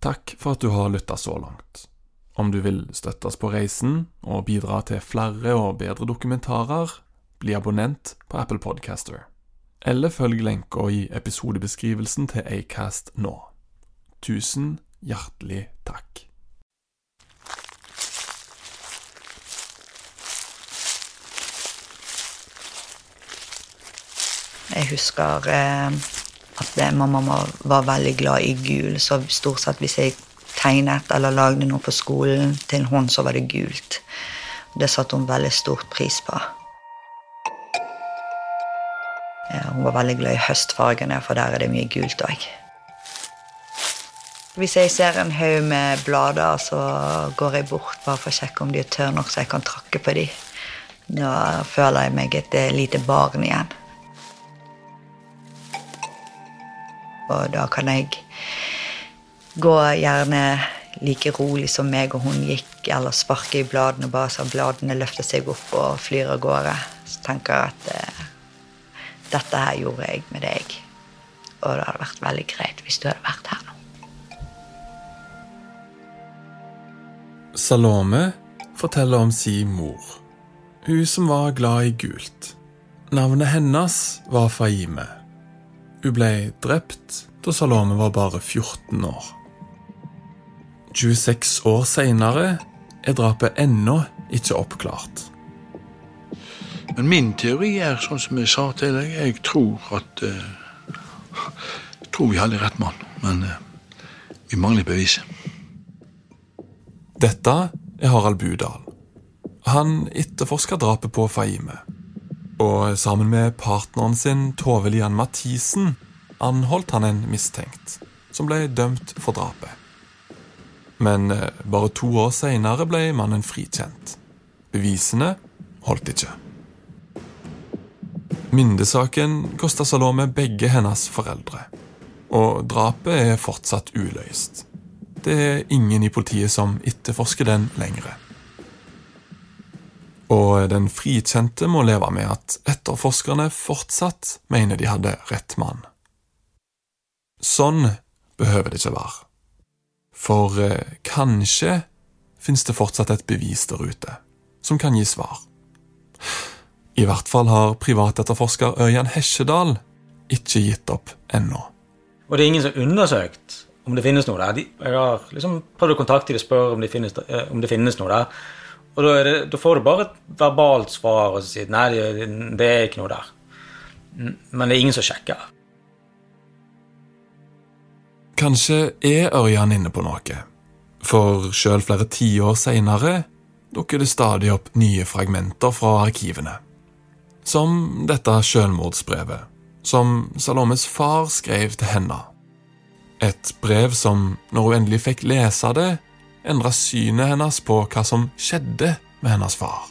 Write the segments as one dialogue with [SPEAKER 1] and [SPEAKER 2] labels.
[SPEAKER 1] Takk for at du har lytta så langt. Om du vil støtte oss på reisen og bidra til flere og bedre dokumentarer, bli abonnent på Apple Podcaster. Eller følg lenka i episodebeskrivelsen til Acast nå. Tusen hjertelig takk.
[SPEAKER 2] Jeg husker eh, at mamma var veldig glad i gul, så stort sett hvis jeg tegnet eller lagde noe på skolen til hun, så var det gult. Det satte hun veldig stort pris på. Hun var veldig glad i høstfargene, for der er det mye gult òg. Hvis jeg ser en haug med blader, så går jeg bort bare for å sjekke om de er tørre nok så jeg kan trakke på dem. Da føler jeg meg et lite barn igjen. Og da kan jeg gå gjerne like rolig som meg og hun gikk, eller sparke i bladene bare så bladene løfter seg opp og flyr av gårde. Så tenker jeg at eh, dette her gjorde jeg med deg. Og det hadde vært veldig greit hvis du hadde vært her nå.
[SPEAKER 1] Salome forteller om si mor. Hun som var glad i gult. Navnet hennes var Faime. Hun ble drept da Salome var bare 14 år. 26 år seinere er drapet ennå ikke oppklart.
[SPEAKER 3] Men min teori er sånn som jeg sa til deg. Jeg tror at uh, Jeg tror vi hadde rett mann, men uh, vi mangler beviset.
[SPEAKER 1] Dette er Harald Budal. Han etterforsker drapet på Faime. Og sammen med partneren sin Tove Lian Mathisen anholdt han en mistenkt, som ble dømt for drapet. Men eh, bare to år seinere ble mannen frikjent. Bevisene holdt ikke. Myndesaken kosta Salome begge hennes foreldre, og drapet er fortsatt uløst. Det er ingen i politiet som etterforsker den lenger. Og den frikjente må leve med at etterforskerne fortsatt mener de hadde rett mann. Sånn behøver det ikke være. For eh, kanskje fins det fortsatt et bevis der ute som kan gi svar. I hvert fall har privatetterforsker Ørjan Hesjedal ikke gitt opp ennå.
[SPEAKER 4] Og det er ingen som har undersøkt om det finnes noe der. jeg har liksom prøvd å kontakte dem og spørre om det finnes, eh, om det finnes noe der. Og da, det, da, får du bare et verbalt svar og sier nei, det, det er ikke noe der. Men det er ingen som sjekker.
[SPEAKER 1] Kanskje er Ørjan inne på noe, for sjøl flere tiår seinere dukker det stadig opp nye fragmenter fra arkivene. Som dette sjølmordsbrevet, som Salomes far skrev til henne. Et brev som, når hun endelig fikk lese det, endra synet hennes på hva som skjedde med hennes far.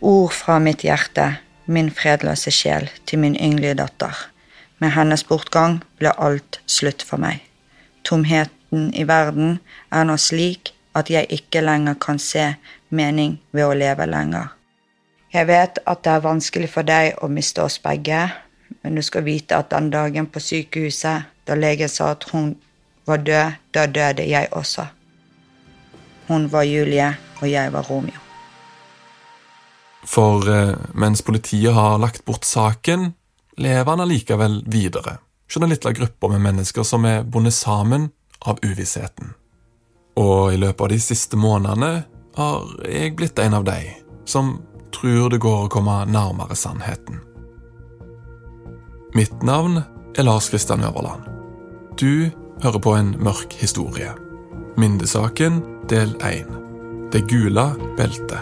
[SPEAKER 2] Ord fra mitt hjerte, min fredløse sjel, til min ynglige datter. Med hennes bortgang ble alt slutt for meg. Tomheten i verden er nå slik at jeg ikke lenger kan se mening ved å leve lenger. Jeg vet at det er vanskelig for deg å miste oss begge, men du skal vite at den dagen på sykehuset da legen sa at hun var død, da døde jeg også. Hun var Julie, og jeg var Romeo.
[SPEAKER 1] For eh, mens politiet har lagt bort saken, lever han allikevel videre. Hos en liten gruppe med mennesker som er bundet sammen av uvissheten. Og i løpet av de siste månedene har jeg blitt en av de som tror det går å komme nærmere sannheten. Mitt navn er Lars Kristian Øverland. Du hører på en mørk historie. Mindesaken del 1. Det gule beltet.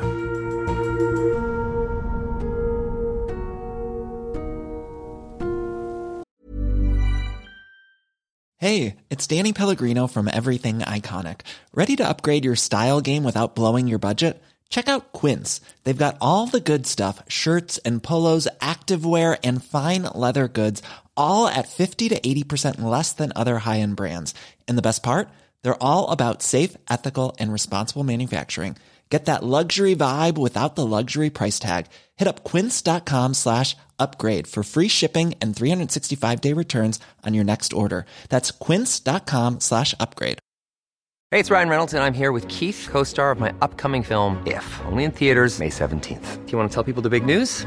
[SPEAKER 5] Hey, it's Danny Pellegrino from Everything Iconic. Ready to upgrade your style game without blowing your budget? Check out Quince. They've got all the good stuff shirts and polos, activewear, and fine leather goods, all at 50 to 80% less than other high end brands. And the best part? They're all about safe, ethical, and responsible manufacturing. Get that luxury vibe without the luxury price tag. Hit up quince.com slash upgrade for free shipping and 365 day returns on your next order. That's quince.com slash upgrade.
[SPEAKER 6] Hey, it's Ryan Reynolds, and I'm here with Keith, co star of my upcoming film, If, only in theaters, May 17th. Do you want to tell people the big news?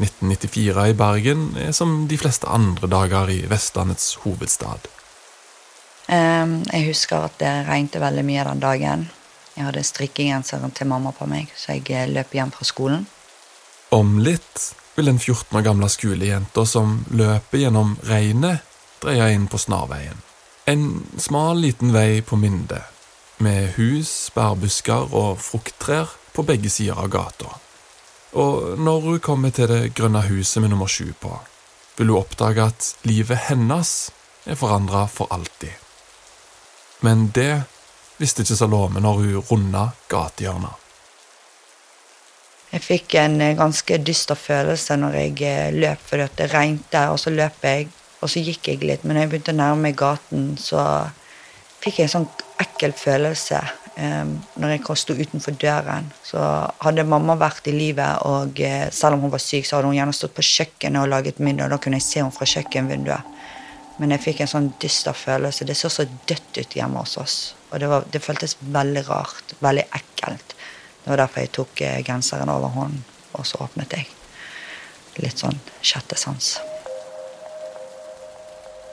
[SPEAKER 1] 1994 i Bergen er som de fleste andre dager i Vestlandets hovedstad.
[SPEAKER 2] Ehm, jeg husker at det regnet veldig mye den dagen. Jeg hadde strikkegenseren til mamma på meg, så jeg eh, løp hjem fra skolen.
[SPEAKER 1] Om litt vil den 14 år gamle skolejenta som løper gjennom regnet, dreie inn på snarveien. En smal, liten vei på Minde, med hus, bærbusker og frukttrær på begge sider av gata. Og når hun kommer til det grønne huset med nummer sju på, vil hun oppdage at livet hennes er forandra for alltid. Men det visste ikke Salome når hun runda gatehjørnet.
[SPEAKER 2] Jeg fikk en eh, ganske dyster følelse når jeg eh, løp, fordi det regnet, og så løp jeg, og så gikk jeg litt. Men når jeg begynte å nærme meg gaten, så fikk jeg en sånn ekkel følelse når jeg sto utenfor døren. Så hadde mamma vært i livet, og uh, selv om hun var syk, så hadde hun gjerne stått på kjøkkenet og laget middag, og da kunne jeg se henne fra kjøkkenvinduet. Men jeg fikk en sånn dyster følelse. Det så så dødt ut hjemme hos oss. Og det, var, det føltes veldig rart. Veldig ekkelt. Det var derfor jeg tok eh, genseren over hånden, og så åpnet jeg. Litt sånn sjette sans.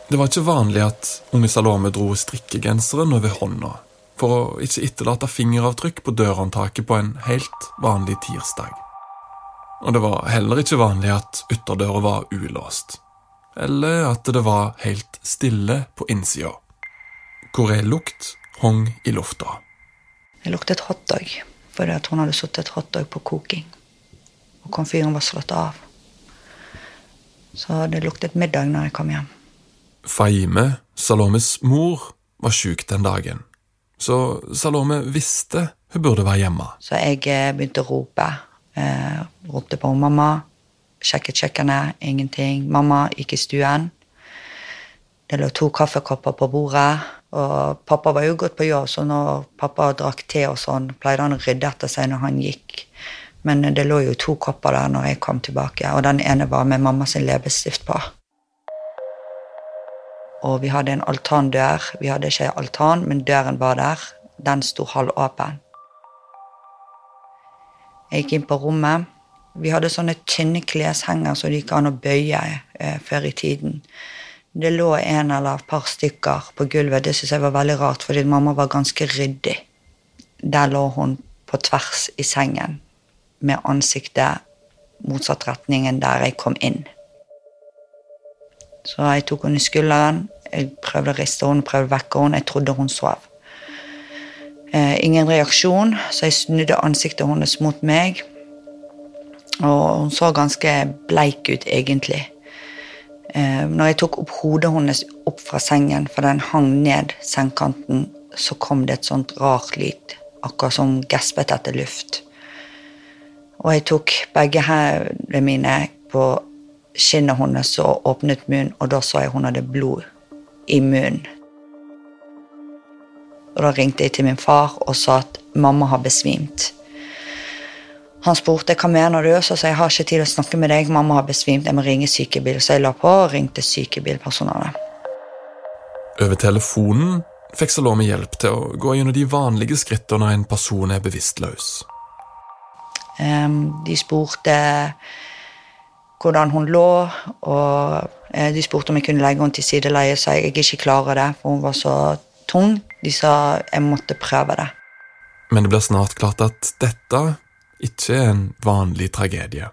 [SPEAKER 1] Det var ikke vanlig at unge Salome dro strikkegenseren over hånda, for å ikke etterlate fingeravtrykk på dørhåndtaket på en helt vanlig tirsdag. Og det var heller ikke vanlig at ytterdøra var ulåst, eller at det var helt stille på innsida, hvor ei lukt hong i lufta.
[SPEAKER 2] Det luktet hotdog fordi at hun hadde satt et hotdog på koking. Og komfyren var slått av. Så det luktet middag når jeg kom hjem.
[SPEAKER 1] Faime, Salomes mor, var sjuk den dagen. Så Salome visste hun burde være hjemme.
[SPEAKER 2] Så jeg eh, begynte å rope. Eh, ropte på mamma. Sjekket kjøkkenet. Ingenting. Mamma gikk i stuen. Det lå to kaffekopper på bordet. Og pappa var jo gått på jobb, så når pappa drakk te og sånn, pleide han å rydde etter seg når han gikk. Men det lå jo to kopper der når jeg kom tilbake, og den ene var med mamma sin leppestift på. Og vi hadde en altandør. Vi hadde ikke altan, men døren var der. Den sto halvåpen. Jeg gikk inn på rommet. Vi hadde sånne tynne kleshenger som det gikk an å bøye eh, før i tiden. Det lå en eller et par stykker på gulvet. Det syntes jeg var veldig rart, fordi mamma var ganske ryddig. Der lå hun på tvers i sengen med ansiktet motsatt retningen der jeg kom inn. Så jeg tok henne i skulderen. Jeg prøvde å riste henne, prøvde å vekke henne. Jeg trodde hun sov. Eh, ingen reaksjon, så jeg snudde ansiktet hennes mot meg. Og hun så ganske bleik ut, egentlig. Eh, når jeg tok opp hodet hennes opp fra sengen, for den hang ned sengekanten, så kom det et sånt rart lyd, akkurat som gespet etter luft. Og jeg tok begge hendene mine på kinnet hennes og åpnet munnen, og da så jeg hun hadde blod i munnen. Og da ringte jeg til min far og sa at mamma har besvimt. Han spurte hva mener du, så sa jeg har ikke tid å snakke med deg, mamma har besvimt, jeg må ringe sykebil. Så jeg la på og ringte sykebilpersonalet.
[SPEAKER 1] Over telefonen fikk Salome hjelp til å gå gjennom de vanlige skrittene når en person er bevisstløs.
[SPEAKER 2] Um, De spurte hvordan hun lå, og eh, de spurte om jeg kunne legge henne til sideleie, så jeg ikke klarer det, for hun var så tung. De sa jeg måtte prøve det.
[SPEAKER 1] Men det blir snart klart at dette ikke er en vanlig tragedie.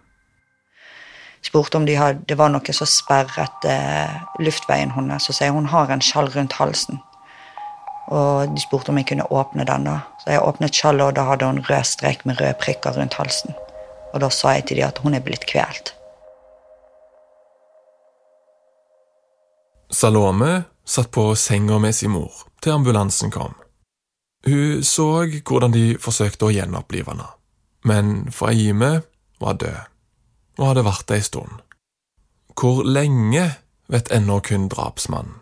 [SPEAKER 2] spurte om de hadde, det var noe som sperret eh, luftveien hennes. Så sier hun har en skjall rundt halsen. Og de spurte om jeg kunne åpne den. da. Så jeg åpnet skjallet, og da hadde hun rød strek med røde prikker rundt halsen. Og da sa jeg til dem at hun er blitt kvelt.
[SPEAKER 1] Salome satt på senga med sin mor til ambulansen kom. Hun så hvordan de forsøkte å gjenopplive henne, men Fahime var død, og hadde vært det ei stund. Hvor lenge vet ennå kun drapsmannen.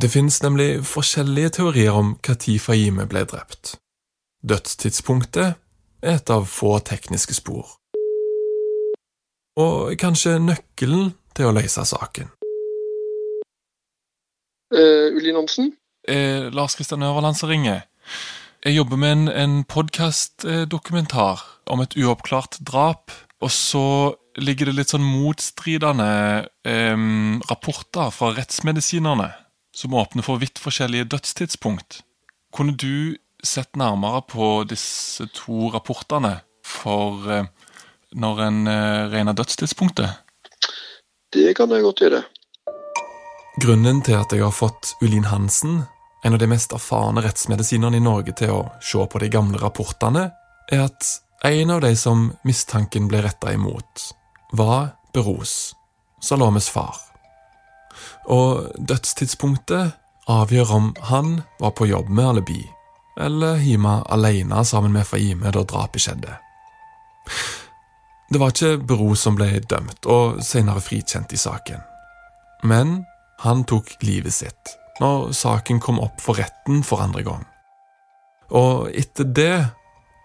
[SPEAKER 1] Det finnes nemlig forskjellige teorier om når Fahime ble drept. Dødstidspunktet er et av få tekniske spor. Og kanskje nøkkelen til å løse saken.
[SPEAKER 7] Uh, Ulin Omsen?
[SPEAKER 1] eh, Lars Kristian Øverland som ringer. Jeg jobber med en, en podkastdokumentar om et uoppklart drap. Og så ligger det litt sånn motstridende em, rapporter fra rettsmedisinerne som åpner for vidt forskjellige dødstidspunkt. Kunne du sett nærmere på disse to rapportene for eh, når en eh, regner dødstidspunktet?
[SPEAKER 7] Det kan jeg godt gjøre.
[SPEAKER 1] Grunnen til at jeg har fått Ulin Hansen, en av de mest erfarne rettsmedisinerne i Norge, til å se på de gamle rapportene, er at en av de som mistanken ble retta imot, var Beros, Salomes far. Og dødstidspunktet avgjør om han var på jobb med alibi, eller hjemme alene sammen med Fahime da drapet skjedde. Det var ikke Beros som ble dømt og senere frikjent i saken. Men han tok livet sitt når saken kom opp for retten for andre gang. Og etter det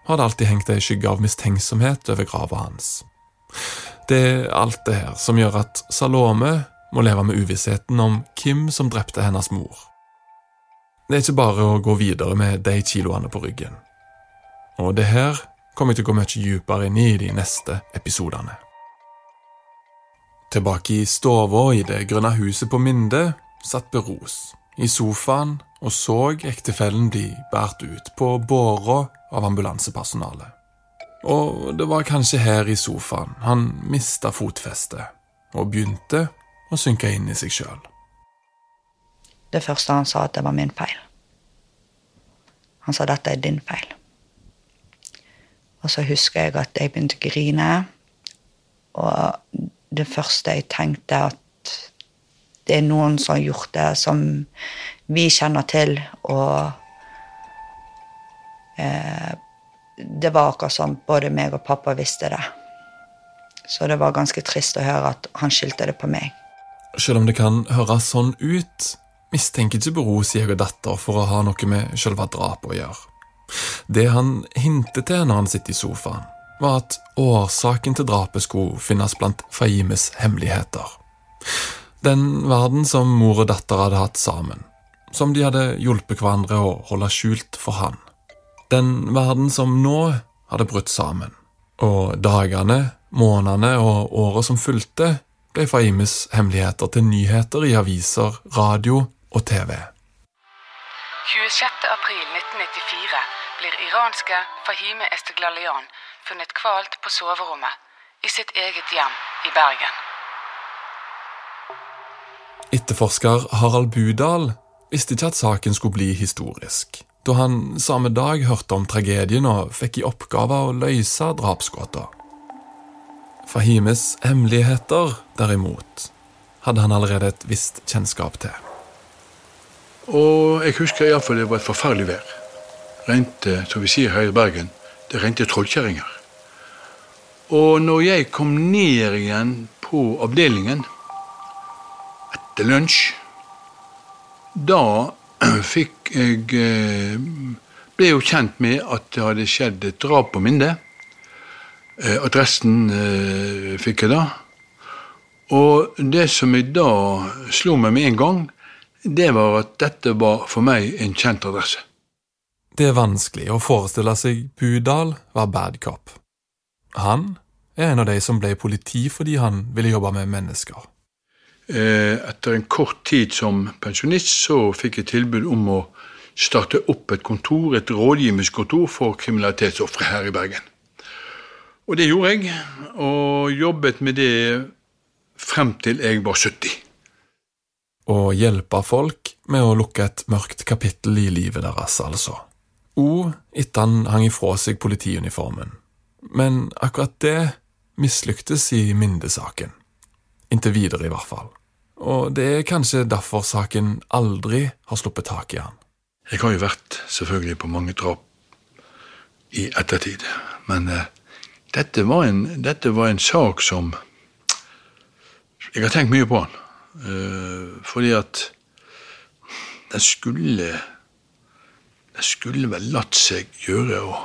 [SPEAKER 1] har det alltid hengt ei skygge av mistenksomhet over grava hans. Det er alt det her som gjør at Salome må leve med uvissheten om hvem som drepte hennes mor. Det er ikke bare å gå videre med de kiloene på ryggen. Og det her kommer jeg til å gå mye dypere inn i de neste episodene. Tilbake i stua i det grønne huset på Minde satt Beros i sofaen og så ektefellen bli båret ut på båra av ambulansepersonalet. Og det var kanskje her i sofaen han mista fotfestet og begynte å synke inn i seg sjøl.
[SPEAKER 2] Det første han sa, at det var min feil. Han sa dette er din feil. Og så husker jeg at jeg begynte å grine. Og det første jeg tenkte, at det er noen som har gjort det, som vi kjenner til, og eh, Det var akkurat som både meg og pappa visste det. Så det var ganske trist å høre at han skyldte det på meg.
[SPEAKER 1] Selv om det kan høres sånn ut, mistenker ikke Bero og datter for å ha noe med selve drapet å gjøre. Det han hintet til når han sitter i sofaen, var at årsaken til drapet skulle finnes blant Fahimes hemmeligheter. Den verden som mor og datter hadde hatt sammen, som de hadde hjulpet hverandre å holde skjult for han. Den verden som nå hadde brutt sammen, og dagene, månedene og åra som fulgte, ble Fahimes hemmeligheter til nyheter i aviser, radio og TV.
[SPEAKER 8] 26. april 1994 blir iranske Fahime Esteglalian funnet kvalt på soverommet i sitt eget hjem i Bergen.
[SPEAKER 1] Etterforsker Harald Budal visste ikke at saken skulle bli historisk, da han samme dag hørte om tragedien og fikk i oppgave å løse drapsgåta. Fahimes hemmeligheter, derimot, hadde han allerede et visst kjennskap til.
[SPEAKER 3] Og jeg husker iallfall det var et forferdelig vær. Rente, som vi sier her i Bergen, det rente trollkjerringer. Og når jeg kom ned igjen på avdelingen etter lunsj, da fikk jeg eh, ble jo kjent med at det hadde skjedd et drap på Minde. Eh, adressen eh, fikk jeg da. Og det som jeg da slo meg med en gang, det var at dette var for meg en kjent adresse.
[SPEAKER 1] Det er vanskelig å forestille seg Budal var bad cop. Han er en av de som ble politi fordi han ville jobbe med mennesker.
[SPEAKER 3] Eh, etter en kort tid som pensjonist så fikk jeg tilbud om å starte opp et kontor, et rådgivningskontor for kriminalitetsofre her i Bergen. Og det gjorde jeg, og jobbet med det frem til jeg var 70.
[SPEAKER 1] Å hjelpe folk med å lukke et mørkt kapittel i livet deres, altså. O etter han hang ifra seg politiuniformen. Men akkurat det mislyktes i Minde-saken. Inntil videre, i hvert fall. Og det er kanskje derfor saken aldri har sluppet tak i han.
[SPEAKER 3] Jeg har jo vært selvfølgelig på mange drap i ettertid, men uh, dette, var en, dette, var en, sak som Jeg har tenkt mye på den. Uh, fordi at den skulle Den skulle vel latt seg gjøre å,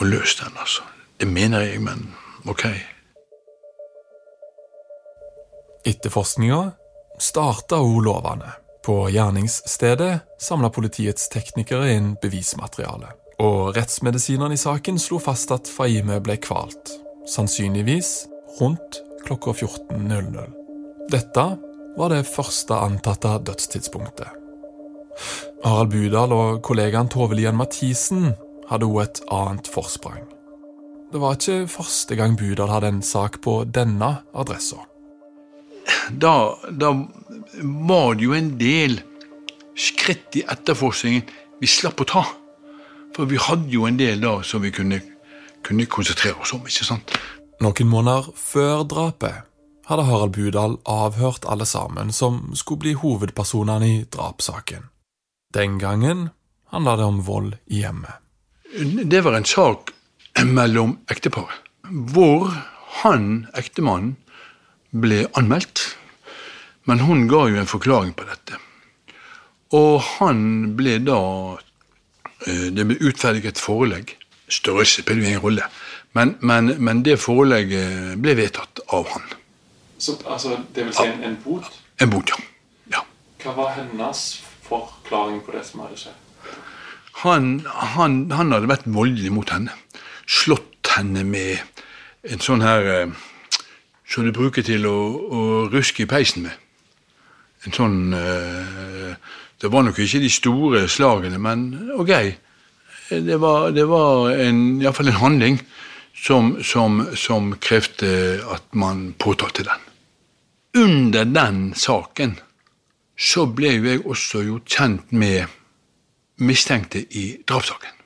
[SPEAKER 3] å løs den, altså. Det mener jeg, men ok.
[SPEAKER 1] Etterforskninga starta hun lovende. På gjerningsstedet samla politiets teknikere inn bevismateriale, og rettsmedisineren i saken slo fast at Faime ble kvalt, sannsynligvis rundt klokka 14.00. Dette var det første antatte dødstidspunktet. Harald Budal og kollegaen Tove Lien Mathisen hadde hun et annet forsprang. Det var ikke første gang Budal hadde en sak på denne adressa
[SPEAKER 3] da, da var det jo en del skritt i etterforskningen vi slapp å ta. For vi hadde jo en del da som vi kunne, kunne konsentrere oss om. ikke sant?
[SPEAKER 1] Noen måneder før drapet hadde Harald Budal avhørt alle sammen som skulle bli hovedpersonene i drapssaken. Den gangen handla det om vold i hjemmet.
[SPEAKER 3] Det var en sak mellom ekteparet, hvor han, ektemannen, ble anmeldt. Men hun ga jo en forklaring på dette. Og han ble da eh, Det ble utferdiget forelegg. Størrelse spiller jo ingen rolle. Men, men, men, det forelegget ble vedtatt av han.
[SPEAKER 1] Så, altså, Det vil si en, en bot?
[SPEAKER 3] En bot, ja. ja.
[SPEAKER 1] Hva var hennes forklaring på det som hadde skjedd?
[SPEAKER 3] Han, han, han hadde vært voldelig mot henne. Slått henne med en sånn her eh, som du bruker til å, å ruske i peisen med. En sånn uh, Det var nok ikke de store slagene, men ok. Det var, det var iallfall en handling som, som, som krevde at man påtalte den. Under den saken så ble jo jeg også gjort kjent med mistenkte i drapssaken.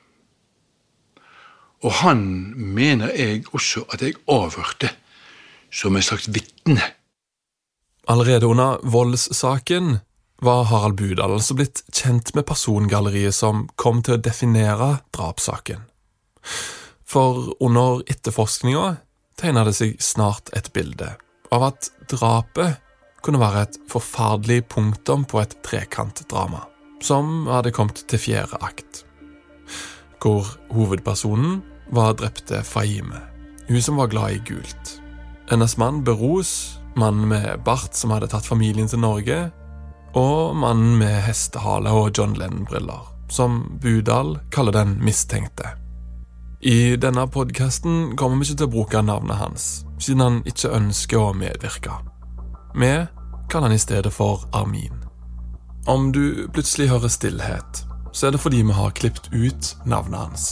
[SPEAKER 3] Og han mener jeg også at jeg avhørte som en slags vitne.
[SPEAKER 1] Allerede under voldssaken var Harald Budal altså blitt kjent med persongalleriet som kom til å definere drapssaken. For under etterforskninga tegna det seg snart et bilde av at drapet kunne være et forferdelig punktum på et trekantdrama, som hadde kommet til fjerde akt, hvor hovedpersonen var drepte Faime, hun som var glad i gult. Hennes mann Beros, mannen med bart som hadde tatt familien til Norge, og mannen med hestehale og John Lennon-briller, som Budal kaller den mistenkte. I denne podkasten kommer vi ikke til å bruke navnet hans, siden han ikke ønsker å medvirke. Vi kaller han i stedet for Armin. Om du plutselig hører stillhet, så er det fordi vi har klippet ut navnet hans.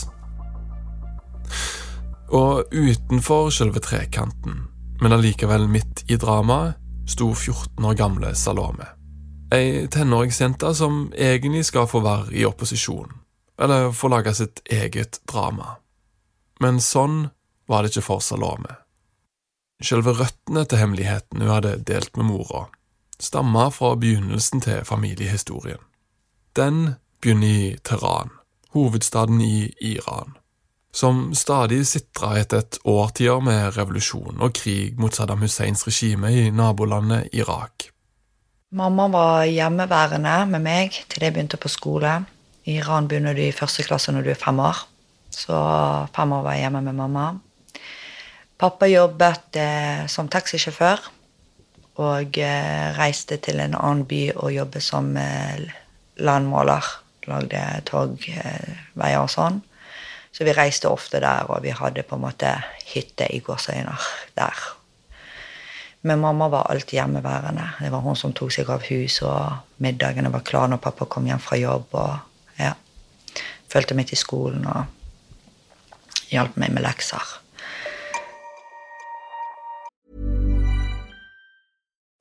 [SPEAKER 1] Og utenfor selve trekanten men allikevel midt i dramaet sto 14 år gamle Salome. Ei tenåringsjente som egentlig skal få være i opposisjon, eller få lage sitt eget drama. Men sånn var det ikke for Salome. Selve røttene til hemmeligheten hun hadde delt med mora, stamma fra begynnelsen til familiehistorien. Den begynner i Teheran, hovedstaden i Iran som stadig sitra etter et årtier med revolusjon og krig mot Saddam Husseins regime i nabolandet Irak.
[SPEAKER 2] Mamma var hjemmeværende med meg til jeg begynte på skole. I Iran begynner du i første klasse når du er fem år. Så fem år var jeg hjemme med mamma. Pappa jobbet eh, som taxisjåfør og eh, reiste til en annen by og jobbet som eh, landmåler. Lagde togveier og sånn. Så vi reiste ofte der, og vi hadde på en måte hytte i gåseøyne der. Men mamma var alltid hjemmeværende. Det var hun som tok seg av hus, og middagene var klare når pappa kom hjem fra jobb. og ja, Fulgte meg til skolen og hjalp meg med lekser.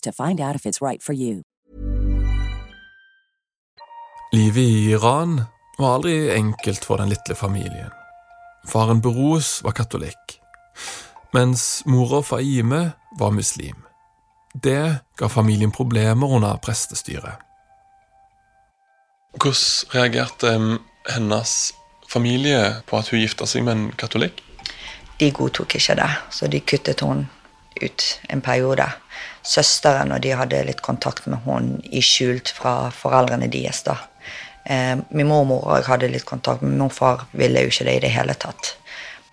[SPEAKER 9] to find out if it's right for you.
[SPEAKER 1] Livet i Iran var aldri enkelt for den lille familien. Faren Beroz var katolikk, mens mora Faime var muslim. Det ga familien problemer under prestestyret. Hvordan reagerte hennes familie på at hun gifta seg med en katolikk?
[SPEAKER 2] De godtok ikke det, så de kuttet hun ut en periode. Søsteren og de hadde litt kontakt med hun i skjult fra foreldrene deres. da. Eh, min mormor og jeg hadde litt kontakt, men min far ville jo ikke det i det hele tatt.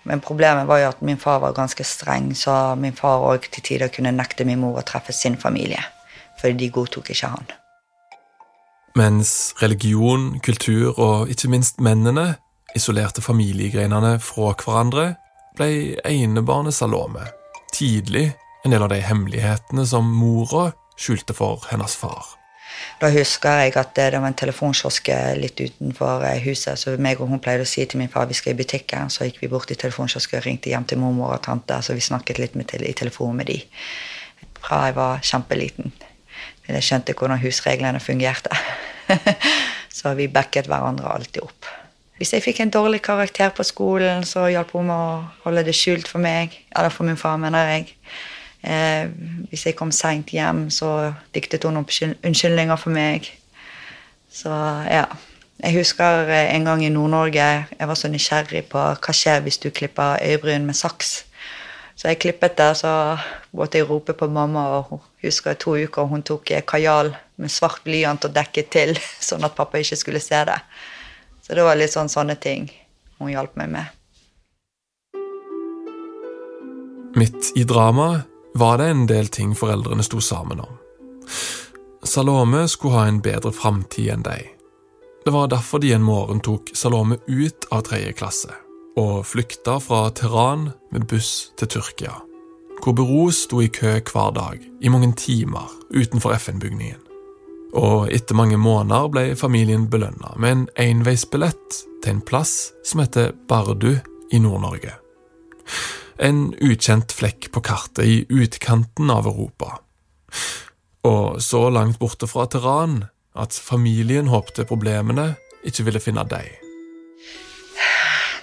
[SPEAKER 2] Men problemet var jo at min far var ganske streng, så min far òg til tider kunne nekte min mor å treffe sin familie. Fordi de godtok ikke han.
[SPEAKER 1] Mens religion, kultur og ikke minst mennene isolerte familiegrenene fra hverandre, ble enebarnet Salome tidlig en del av de hemmelighetene som mora skjulte for hennes far.
[SPEAKER 2] Da husker jeg at det var en telefonkiosk litt utenfor huset, så meg og hun pleide å si til min far vi skal i butikken. Så gikk vi bort i telefonkiosken og ringte hjem til mormor og tante, så vi snakket litt med, i telefon med de fra jeg var kjempeliten. Men jeg skjønte hvordan husreglene fungerte. så vi backet hverandre alltid opp. Hvis jeg fikk en dårlig karakter på skolen, så hjalp hun med å holde det skjult for meg. Eller for min far, mener jeg. Eh, hvis jeg kom seint hjem, så diktet hun opp unnskyldninger for meg. Så ja. Jeg husker en gang i Nord-Norge jeg var så nysgjerrig på hva skjer hvis du klipper øyebryn med saks. Så jeg klippet det, så måtte jeg rope på mamma, og hun husker to uker hun tok kajal med svart blyant og dekket til, sånn at pappa ikke skulle se det. Så det var litt sånn sånne ting hun hjalp meg med.
[SPEAKER 1] Midt i dramaet var det en del ting foreldrene sto sammen om. Salome skulle ha en bedre framtid enn deg. Det var derfor de en morgen tok Salome ut av tredje klasse og flykta fra Teheran med buss til Tyrkia, hvor Bero sto i kø hver dag i mange timer utenfor FN-bygningen. Og etter mange måneder ble familien belønna med en enveisbillett til en plass som heter Bardu i Nord-Norge. En ukjent flekk på kartet i utkanten av Europa. Og så langt borte fra Teheran at familien håpte problemene ikke ville finne deg.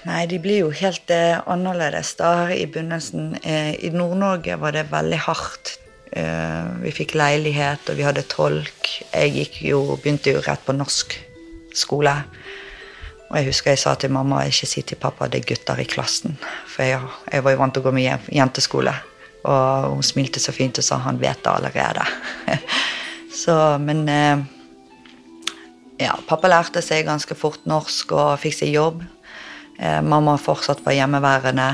[SPEAKER 2] Nei, de blir jo helt eh, annerledes da i begynnelsen. Eh, I Nord-Norge var det veldig hardt. Eh, vi fikk leilighet, og vi hadde tolk. Jeg gikk jo, begynte jo rett på norsk skole. Og jeg husker jeg sa til mamma ikke si til pappa det er gutter i klassen. For jeg, jeg var jo vant til å gå med jenteskole. Og hun smilte så fint og sa han vet det allerede. så, men eh, ja, pappa lærte seg ganske fort norsk og fikk seg jobb. Eh, mamma fortsatt var hjemmeværende.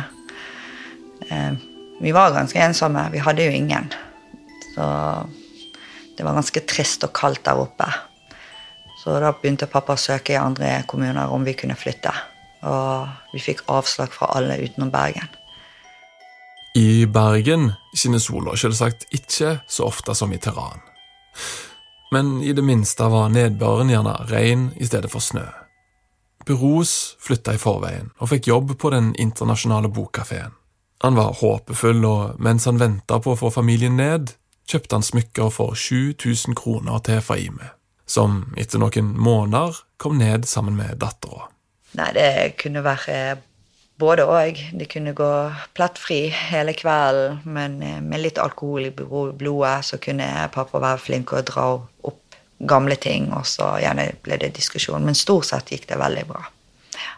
[SPEAKER 2] Eh, vi var ganske ensomme. Vi hadde jo ingen. Så det var ganske trist og kaldt der oppe. Så da begynte pappa å søke i andre kommuner om vi kunne flytte. Og vi fikk avslag fra alle utenom Bergen.
[SPEAKER 1] I Bergen skinner sola selvsagt ikke så ofte som i Teheran. Men i det minste var nedbøren gjerne regn i stedet for snø. Buros flytta i forveien og fikk jobb på den internasjonale bokkafeen. Han var håpefull, og mens han venta på å få familien ned, kjøpte han smykker for 7000 kroner til Faime, som etter noen måneder kom ned sammen med dattera.
[SPEAKER 2] Nei, det kunne være både og. Det kunne gå plettfri hele kvelden, men med litt alkohol i blodet så kunne pappa være flink å dra opp gamle ting, og så gjerne ble det diskusjon. Men stort sett gikk det veldig bra. Ja.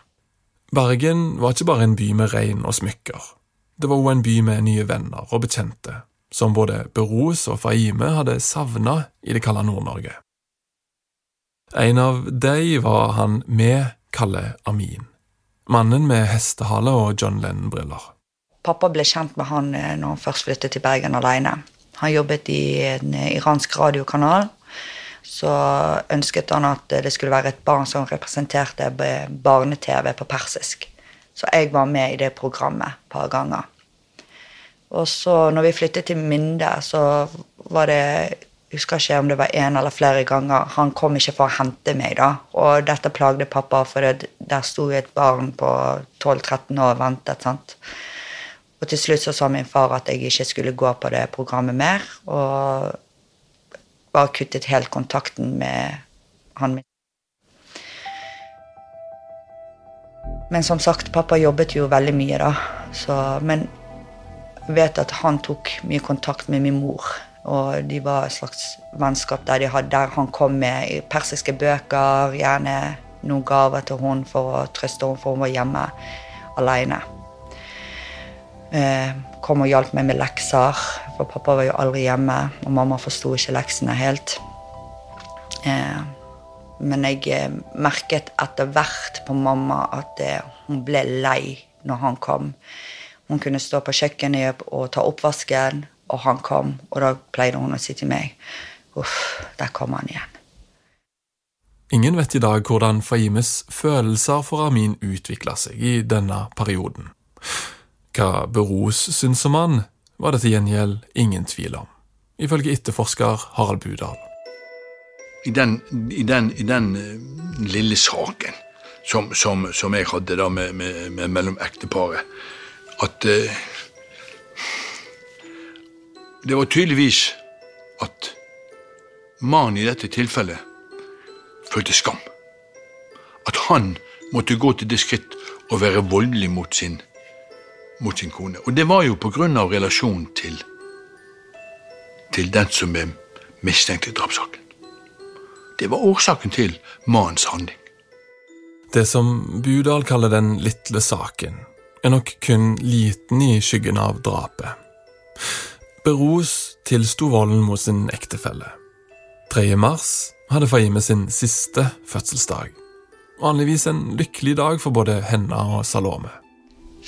[SPEAKER 1] Bergen var ikke bare en by med regn og smykker. Det var òg en by med nye venner og bekjente, som både Beros og Faime hadde savna i det kalde Nord-Norge. En av de var han med Kalle Amin, mannen med hestehale og John Lennon-briller.
[SPEAKER 2] Pappa ble kjent med han eh, når han først flyttet til Bergen alene. Han jobbet i en iransk radiokanal så ønsket han at det skulle være et barn som representerte barne-TV på persisk. Så jeg var med i det programmet et par ganger. Og så når vi flyttet til Minde, så var det husker ikke om det var én eller flere ganger. Han kom ikke for å hente meg, da. Og dette plagde pappa, for det, der sto et barn på 12-13 år og ventet. sant? Og til slutt så sa min far at jeg ikke skulle gå på det programmet mer. Og bare kuttet helt kontakten med han min. Men som sagt, pappa jobbet jo veldig mye, da. Så, men jeg vet at han tok mye kontakt med min mor. Og de var et slags vennskap der, de hadde, der han kom med persiske bøker, gjerne noen gaver til hun for å trøste henne, for hun var hjemme alene. Eh, kom og hjalp meg med lekser, for pappa var jo aldri hjemme, og mamma forsto ikke leksene helt. Eh, men jeg eh, merket etter hvert på mamma at hun ble lei når han kom. Hun kunne stå på kjøkkenet og ta oppvasken, og han kom, og da pleide hun å si til meg Uff, der kom han igjen.
[SPEAKER 1] Ingen vet i dag hvordan Faimes følelser for Amin utvikla seg i denne perioden. Hva Beros syns om han, var det til gjengjeld ingen tvil om, ifølge etterforsker Harald Budal.
[SPEAKER 3] I den, i den, i den uh, lille saken som, som, som, jeg hadde da med, med, med mellom ekteparet, at uh, Det var tydeligvis at mannen i dette tilfellet følte skam. At han måtte gå til det skritt å være voldelig mot sin mot sin kone. Og det var jo på grunn av relasjonen til, til den som er mistenkt i drapssaken. Det var årsaken til mannens handling.
[SPEAKER 1] Det som Budal kaller den lille saken, er nok kun liten i skyggen av drapet. Beros tilsto volden mot sin ektefelle. 3. mars hadde Fahime sin siste fødselsdag. Vanligvis en lykkelig dag for både henne og Salome.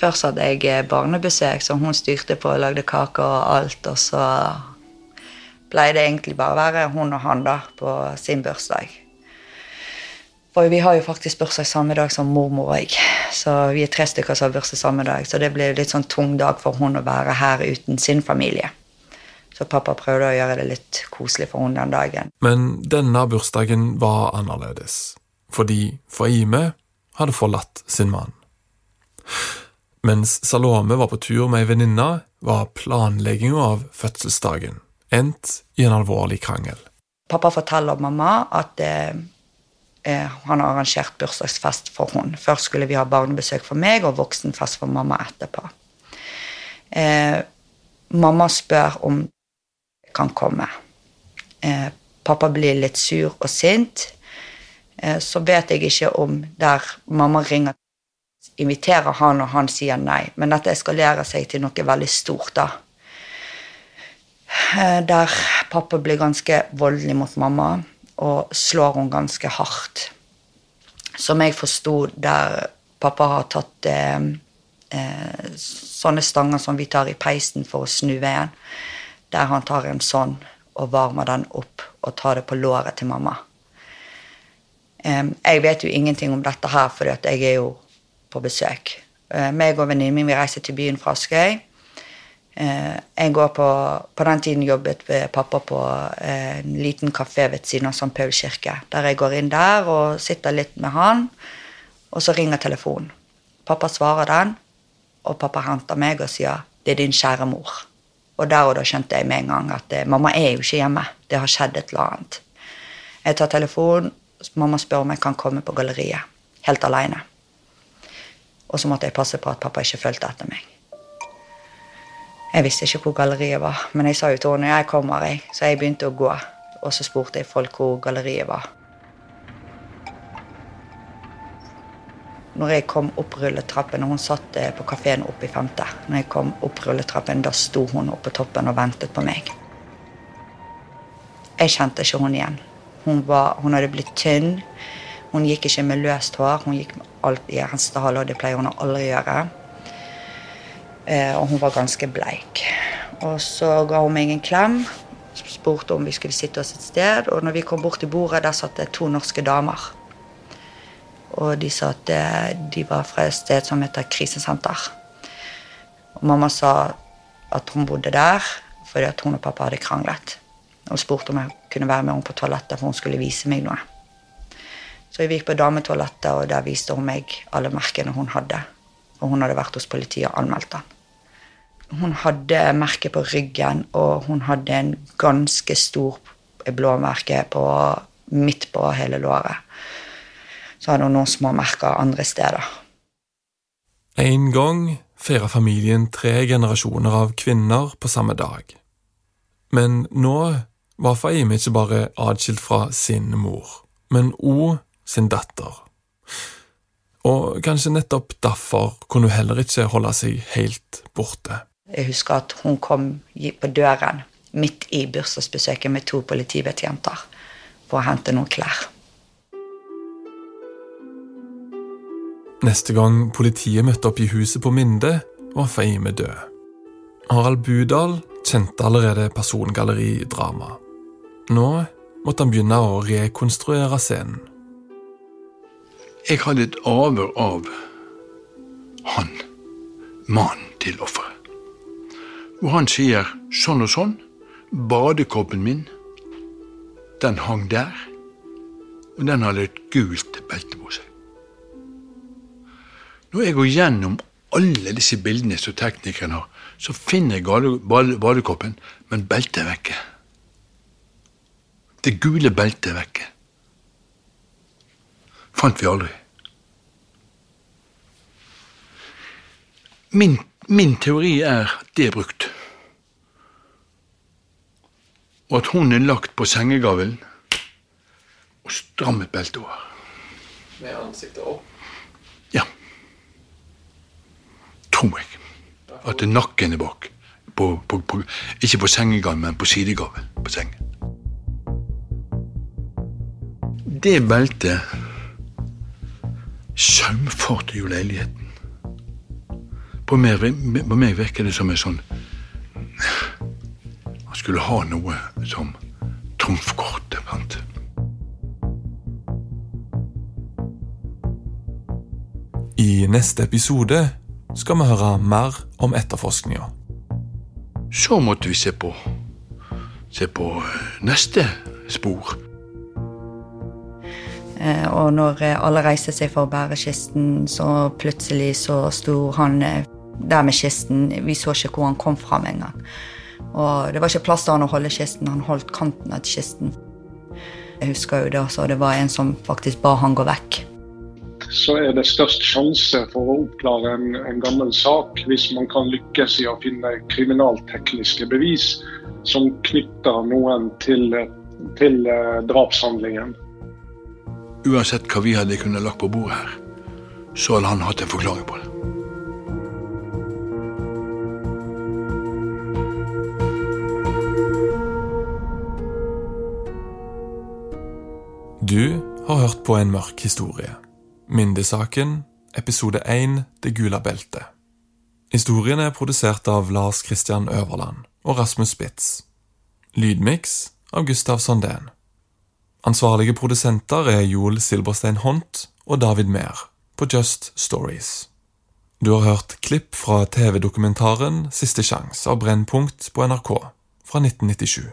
[SPEAKER 2] Først hadde jeg barnebesøk, så hun styrte på og lagde kaker og alt. Og så pleide egentlig bare være hun og han da på sin bursdag. For vi har jo faktisk bursdag samme dag som mormor og jeg. Så vi er tre stykker som har bursdag samme dag. Så det ble litt sånn tung dag for hun å være her uten sin familie. Så pappa prøvde å gjøre det litt koselig for henne den dagen.
[SPEAKER 1] Men denne bursdagen var annerledes, fordi Faime hadde forlatt sin mann. Mens Salome var på tur med ei venninne, var planlegginga av fødselsdagen endt i en alvorlig krangel.
[SPEAKER 2] Pappa forteller mamma at eh, eh, han har arrangert bursdagsfest for henne. Først skulle vi ha barnebesøk for meg og voksenfest for mamma etterpå. Eh, mamma spør om kan komme. Eh, pappa blir litt sur og sint. Eh, så vet jeg ikke om der mamma ringer inviterer han, og han sier nei. Men dette eskalerer seg til noe veldig stort, da. Eh, der pappa blir ganske voldelig mot mamma og slår hun ganske hardt. Som jeg forsto, der pappa har tatt sånne stanger som vi tar i peisen for å snu veden. Der han tar en sånn og varmer den opp og tar det på låret til mamma. Jeg vet jo ingenting om dette her, for jeg er jo på besøk. Eh, meg og venninnen min vi reiser til byen fra Askøy. Eh, jeg går på, på den tiden jobbet pappa på eh, en liten kafé ved siden av St. Paul kirke. Der jeg går inn der og sitter litt med han, og så ringer telefonen. Pappa svarer den, og pappa henter meg og sier 'Det er din kjære mor'. Og der og da skjønte jeg med en gang at eh, mamma er jo ikke hjemme. Det har skjedd et eller annet. Jeg tar telefonen, mamma spør om jeg kan komme på galleriet. Helt aleine. Og så måtte jeg passe på at pappa ikke fulgte etter meg. Jeg visste ikke hvor galleriet var, men jeg sa jo til henne jeg kommer, jeg. Så jeg begynte å gå. Og så spurte jeg folk hvor galleriet var. Når jeg kom opp rulletrappen, og hun satt eh, på kafeen oppe i femte Når jeg kom opp rulletrappen, da sto hun oppe på toppen og ventet på meg. Jeg kjente ikke hun igjen. Hun, var, hun hadde blitt tynn. Hun gikk ikke med løst hår, hun gikk med alt i hestehale, og det pleier hun å aldri gjøre. Eh, og hun var ganske bleik. Og så ga hun meg en klem, spurte om vi skulle sitte oss et sted. Og når vi kom bort til bordet, der satt det to norske damer. Og de sa at de var fra et sted som heter krisesenter. Og mamma sa at hun bodde der fordi at hun og pappa hadde kranglet. Og spurte om jeg kunne være med henne på toalettet, for hun skulle vise meg noe. Så vi gikk på dametoalettet, og der viste hun meg alle merkene hun hadde. Og hun hadde vært hos politiet og anmeldt den. Hun hadde merke på ryggen, og hun hadde en ganske stor blåmerke på, midt på hele låret. Så hadde hun noen små merker andre steder.
[SPEAKER 1] En gang feirer familien tre generasjoner av kvinner på samme dag. Men nå var Faime ikke bare atskilt fra sin mor, men òg sin datter. Og kanskje nettopp derfor kunne hun heller ikke holde seg helt borte.
[SPEAKER 2] Jeg husker at hun kom på døren midt i bursdagsbesøket med to politibetjenter for å hente noen klær.
[SPEAKER 1] Neste gang politiet møtte opp i huset på Minde, var Feime død. Harald Budal kjente allerede persongalleridrama. Nå måtte han begynne å rekonstruere scenen.
[SPEAKER 3] Jeg hadde et avhør av han, mannen til offeret hvor han sier sånn og sånn. Badekoppen min, den hang der, og den hadde et gult belte på seg. Når jeg går gjennom alle disse bildene som teknikeren har, så finner jeg badekoppen, men beltet er vekke. Det gule beltet er vekke. Fant vi aldri. Min Min teori er det er brukt. Og at hun er lagt på sengegavlen og strammet beltet over.
[SPEAKER 1] Med ansiktet opp?
[SPEAKER 3] Ja. Tror jeg. At nakken er bak. På, på, på, ikke på sengegangen, men på sidegavlen på sengen. Det beltet saumfarte jo leiligheten. På meg, på meg virker det som en sånn Hva skulle ha noe som trumfkortet. sant?
[SPEAKER 1] I neste episode skal vi høre mer om etterforskninga.
[SPEAKER 3] Så måtte vi se på se på neste spor.
[SPEAKER 2] Eh, Og når eh, alle reiste seg for å bære kisten, så plutselig så sto han eh, der med kisten. Vi så ikke hvor han kom fra med engang. Og det var ikke plass til han å holde kisten, han holdt kanten av kisten. Jeg husker jo det, så det var en som faktisk ba han gå vekk.
[SPEAKER 10] Så er det størst sjanse for å oppklare en, en gammel sak hvis man kan lykkes i å finne kriminaltekniske bevis som knytter noen til, til eh, drapshandlingen.
[SPEAKER 3] Uansett hva vi hadde kunnet lagt på bordet her, så hadde han hatt en forklaring på det.
[SPEAKER 1] Du har hørt på en mørk historie. Myndigsaken, episode 1 Det gule beltet. Historien er produsert av Lars Christian Øverland og Rasmus Spitz. Lydmiks av Gustav Sondén. Ansvarlige produsenter er Joel Silberstein Hont og David Mehr på Just Stories. Du har hørt klipp fra TV-dokumentaren Siste sjans av Brennpunkt på NRK fra 1997.